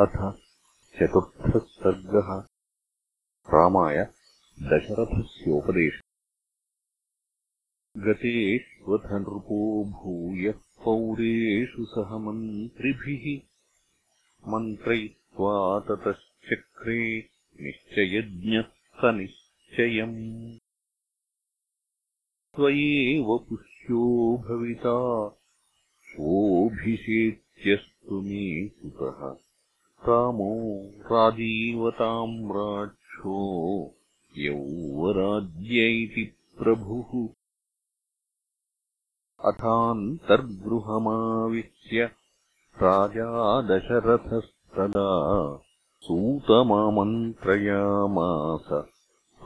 अथ चतुर्थः सर्गः रामाय दशरथस्योपदेश। गतेष्वथ नृपो भूयः पौरेषु सह मन्त्रिभिः। मन्त्रयित्वा ततश्चक्रे निश्चयज्ञः स निश्चयम् त्वयेव पुष्यो भविता। सोऽभिषेच्यस्तु मे सुतः रामो राजीवताम् राक्षो यौवराज्य इति प्रभुः। अथान्तर्गृहमाविश्य राजा दशरथस्तदा सूतमामन्त्रयामास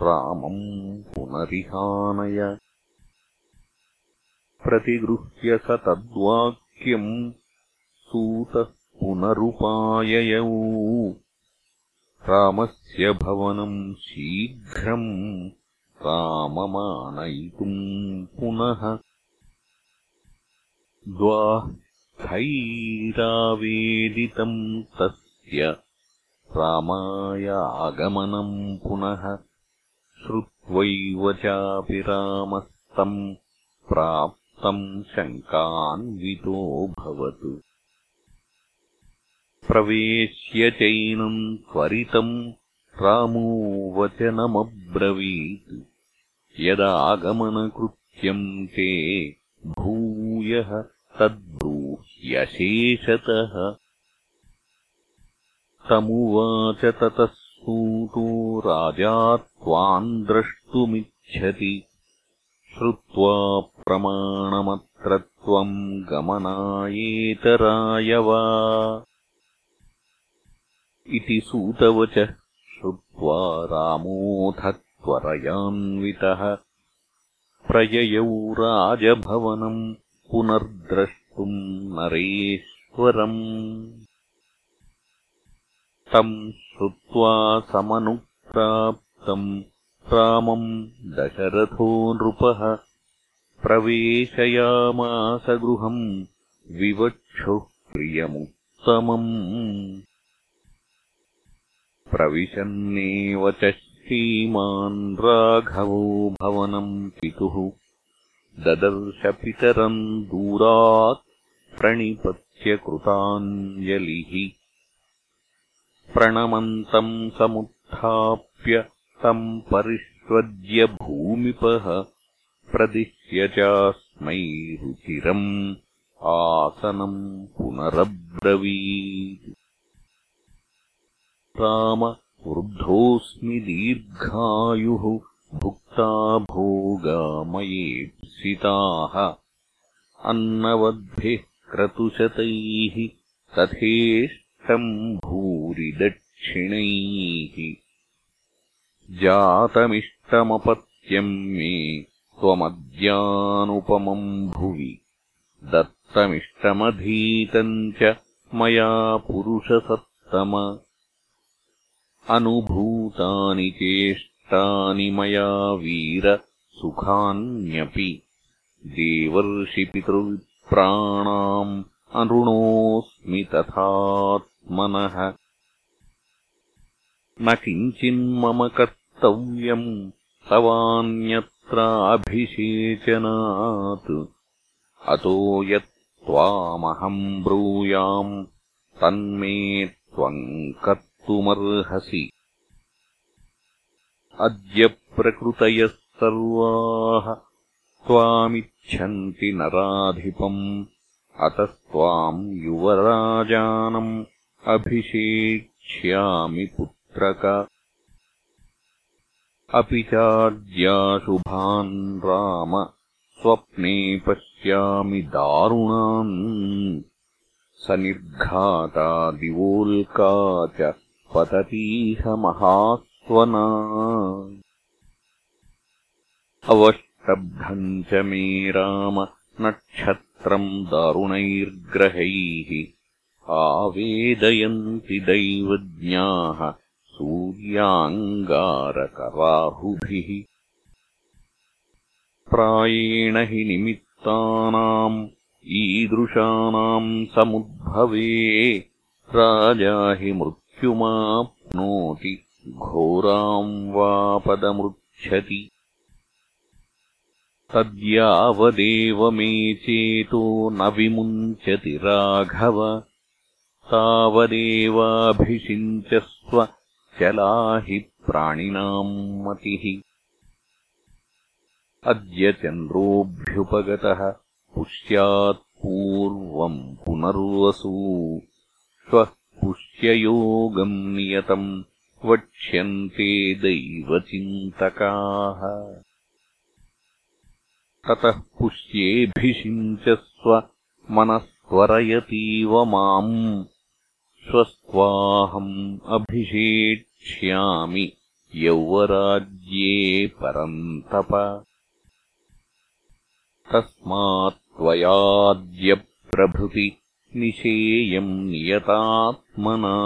रामम् पुनरिहानय। प्रतिगृह्य स तद्वाक्यम् सूतः पुनरुपाययौ। रामस्य भवनम् शीघ्रम् राममानयितुम् पुनः। द्वाःैरावेदितम् तस्य रामाय आगमनम् पुनः। श्रुत्वैव चापि रामस्तम् प्राप् तम् शङ्कान्वितोऽभवत् प्रवेश्य चैनम् त्वरितम् रामो वचनमब्रवीत् यदागमनकृत्यम् ते भूयः तद्ब्रूह्यशेषतः। तमुवाच ततः सूतो राजा त्वाम् द्रष्टुमिच्छति। श्रुत्वा प्रमाणमत्र त्वम् गमनायेतराय वा इति सूतवचः। श्रुत्वा रामोऽथ त्वरयान्वितः प्रययौ राजभवनम् पुनर्द्रष्टुम् नरेश्वरम्। तम् श्रुत्वा समनुप्राप्तम् रामम् दशरथो नृपः। प्रवेशयामास गृहम् विवक्षुः प्रियमुत्तमम् प्रविशन्नेव च श्रीमान् राघवो भवनम् पितुः। ददर्शपितरम् दूरात् प्रणिपत्यकृताञ्जलिः प्रणमन्तम् समुत्थाप्य तम् परिष्वज्य भूमिपः। प्रदिश्य चास्मै रुचिरम्। आसनम् पुनरब्रवीत् वृद्धोऽस्मि दीर्घायुः भुक्ता भोगा मयेप्सिताः। अन्नवद्भिः क्रतुशतैः तथेष्टम् भूरि दक्षिणैः जातमिष्टमपत्यम् मे त्वमद्यानुपमम् भुवि। दत्तमिष्टमधीतम् च मया पुरुषसत्तम अनुभूतानि चेष्टानि मया वीर सुखान्यपि। देवर्षिपितृविप्राणाम् अनृणोऽस्मि तथात्मनः। न किञ्चिन्मम कर् कर्तव्यम् तवान्यत्राभिषेचनात्। अतो यत्त्वामहम् ब्रूयाम् तन्मे त्वम् अद्य प्रकृतयः सर्वाः त्वामिच्छन्ति नराधिपम्। अतस्त्वाम् युवराजानम् अभिषेक्ष्यामि पुत्रक। अपि चाद्याशुभान् राम स्वप्ने पश्यामि दारुणान्। स निर्घाता दिवोल्का च पततीह महास्वना अवष्टब्धम् च मे राम नक्षत्रम् दारुणैर्ग्रहैः। आवेदयन्ति दैवज्ञाः सूर्याङ्गारकराहुभिः प्रायेण हि निमित्तानाम् ईदृशानाम् समुद्भवे। राजा हि मृत्युमाप्नोति घोराम् वापदमृच्छति तद्यावदेव मे चेतो न विमुञ्चति राघव। तावदेवाभिषिञ्चस्व चला हि प्राणिनाम् मतिः। अद्य चन्द्रोऽभ्युपगतः पुष्यात् पूर्वम् पुनर्वसू। श्वः पुष्ययोगम् नियतम् वक्ष्यन्ते दैवचिन्तकाः। ततः पुष्येऽभिषिञ्चस्व मनस्त्वरयतीव माम् स्वस्त्वाहम् अभिषेक्ष्यामि यौवराज्ये परन्तप। तस्मात्त्वयाद्यप्रभृति निषेयम् नियतात्मना।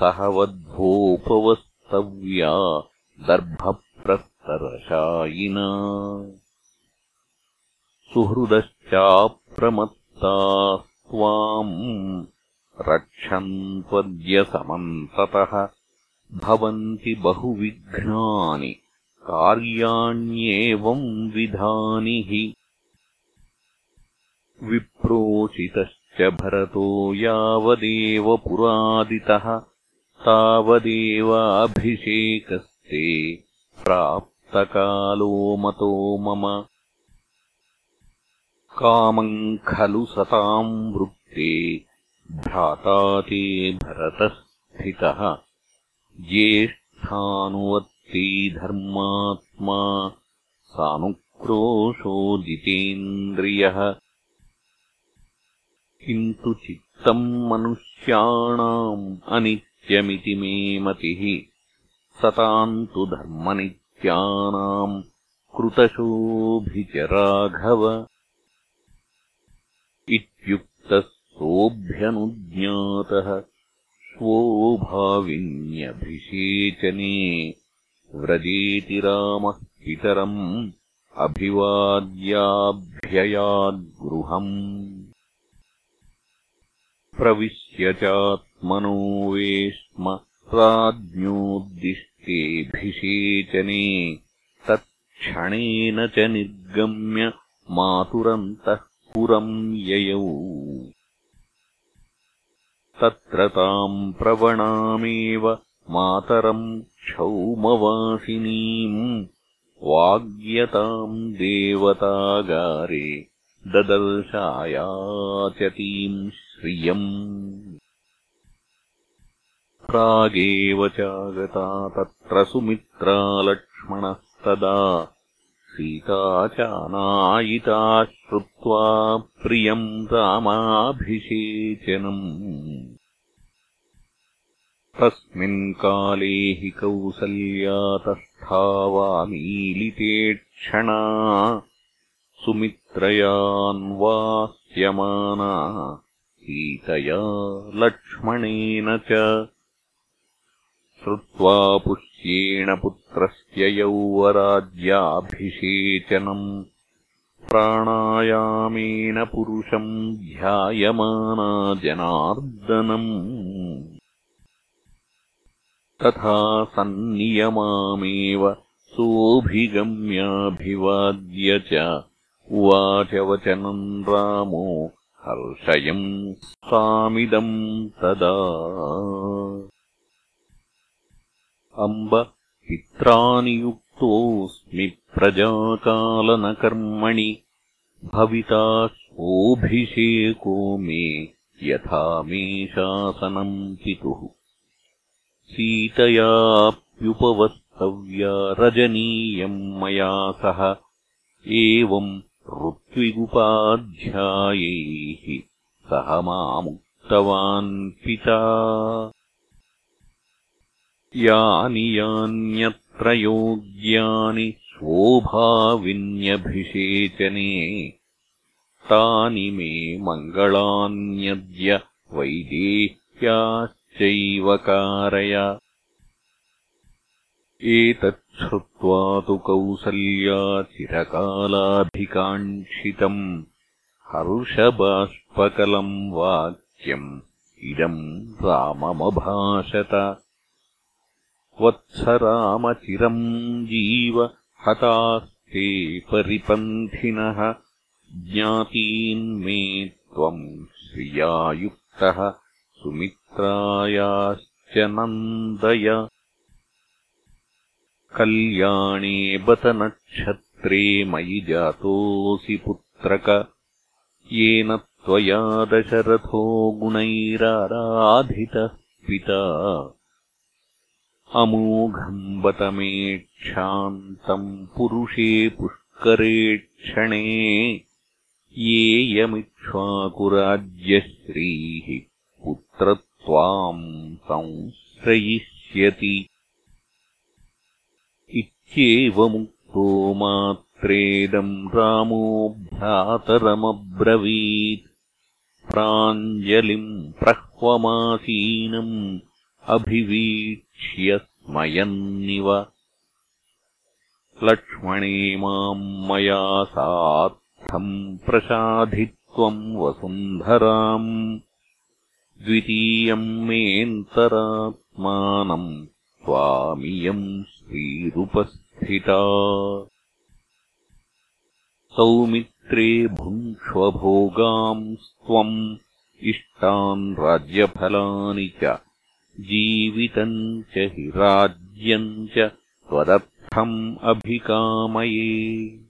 सह वध्वोपवस्तव्या दर्भप्रस्तरशायिना सुहृदश्चाप्रमत्तास्त्वाम् रक्षन्त्वद्यसमन्ततः भवन्ति बहुविघ्नानि कार्याण्येवम् विधानि। हि विप्रोचितश्च भरतो यावदेव पुरादितः तावदेवाभिषेकस्ते प्राप्तकालो मतो मम। कामम् खलु सताम् वृत्ते भ्राता ते भरतस्थितः। ज्येष्ठानुवर्ती धर्मात्मा सानुक्रोशो जितेन्द्रियः किन्तु चित्तम् मनुष्याणाम् अनित्यमिति मे मतिः। सताम् तु धर्मनित्यानाम् कृतशोऽभिचराघव इत्युक्तः सोऽभ्यनुज्ञातः स्वोभाविन्यभिषेचने व्रजेति रामः पितरम् अभिवाद्याभ्ययाद्गृहम् प्रविश्य चात्मनो वेश्म राज्ञोद्दिष्टेऽभिषेचने तत्क्षणेन च निर्गम्य मातुरन्तः पुरम् ययौ। तत्र ताम् प्रवणामेव मातरम् क्षौमवासिनीम्। वाग्यताम् देवतागारे ददर्शायाचतीम् श्रियम्। प्रागेव चागता तत्र सुमित्रा लक्ष्मणस्तदा। सीता चानायिता श्रुत्वा प्रियम् रामाभिषेचनम्। तस्मिन् काले हि कौसल्यातस्थावामीलिते क्षणा सुमित्रयान्वास्यमाना सीतया लक्ष्मणेन च। श्रुत्वा पुष्येण पुत्रस्य यौवराज्याभिषेचनम्। प्राणायामेन पुरुषम् ध्यायमाना जनार्दनम्। तथा सन्नियमामेव सोऽभिगम्याभिवाद्य च उवाच वचनम् रामो हर्षयम् सामिदम् तदा अम्ब पित्रानियुक्तोऽस्मि प्रजाकालनकर्मणि भविता सोऽभिषेको मे यथा मे शासनम् पितुः सीतयाप्युपवस्तव्या रजनीयम् मया सह एवम् ऋत्विगुपाध्यायैः सह मामुक्तवान् पिता। यानि यान्यत्र योग्यानि स्वोभाविन्यभिषेचने तानि मे मङ्गलान्यद्य वैदेह्याश्चैव कारय एतच्छ्रुत्वा तु कौसल्या चिरकालाभिकाङ्क्षितम् हर्षबाष्पकलम् वाक्यम् इदम् राममभाषत। वत्स रामचिरम् जीव हतास्ते परिपन्थिनः ज्ञातीन्मे त्वम् श्रियायुक्तः सुमित्रायाश्च नन्दय कल्याणे बतनक्षत्रे मयि जातोऽसि पुत्रक। येन त्वया दशरथो गुणैराराधितः पिता। अमोघम् बत मे क्षान्तम् पुरुषे पुष्करे क्षणे। येयमिक्ष्वाकुराज्यश्रीः पुत्रत्वाम् संश्रयिष्यति इत्येवमुक्तो मात्रेदम् रामो भ्रातरमब्रवीत्। प्राञ्जलिम् प्रह्वमासीनम् अभिवीक्ष्य स्मयन्निव। लक्ष्मणे माम् मया सार्थम् प्रसाधित्वम् वसुन्धराम्। द्वितीयम् मेऽन्तरात्मानम् त्वामियम् श्रीरुपस्थिता। सौमित्रे भुङ्क्ष्वभोगांस्त्वम् इष्टान् राज्यफलानि च जीवितम् च हि राज्यम् च त्वदर्थम् अभिकामये।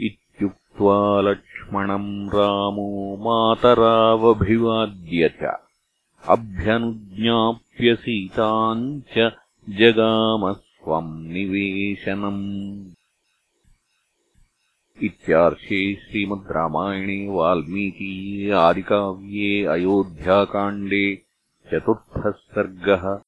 इत्युक्त्वा लक्ष्मणम् रामो मातरावभिवाद्य च अभ्यनुज्ञाप्य सीताम् च जगामस्त्वम् निवेशनम्। इत्यार्षे श्रीमद् रामायणे वाल्मीकीये आदिकाव्ये अयोध्याकाण्डे चतुर्थः सर्गः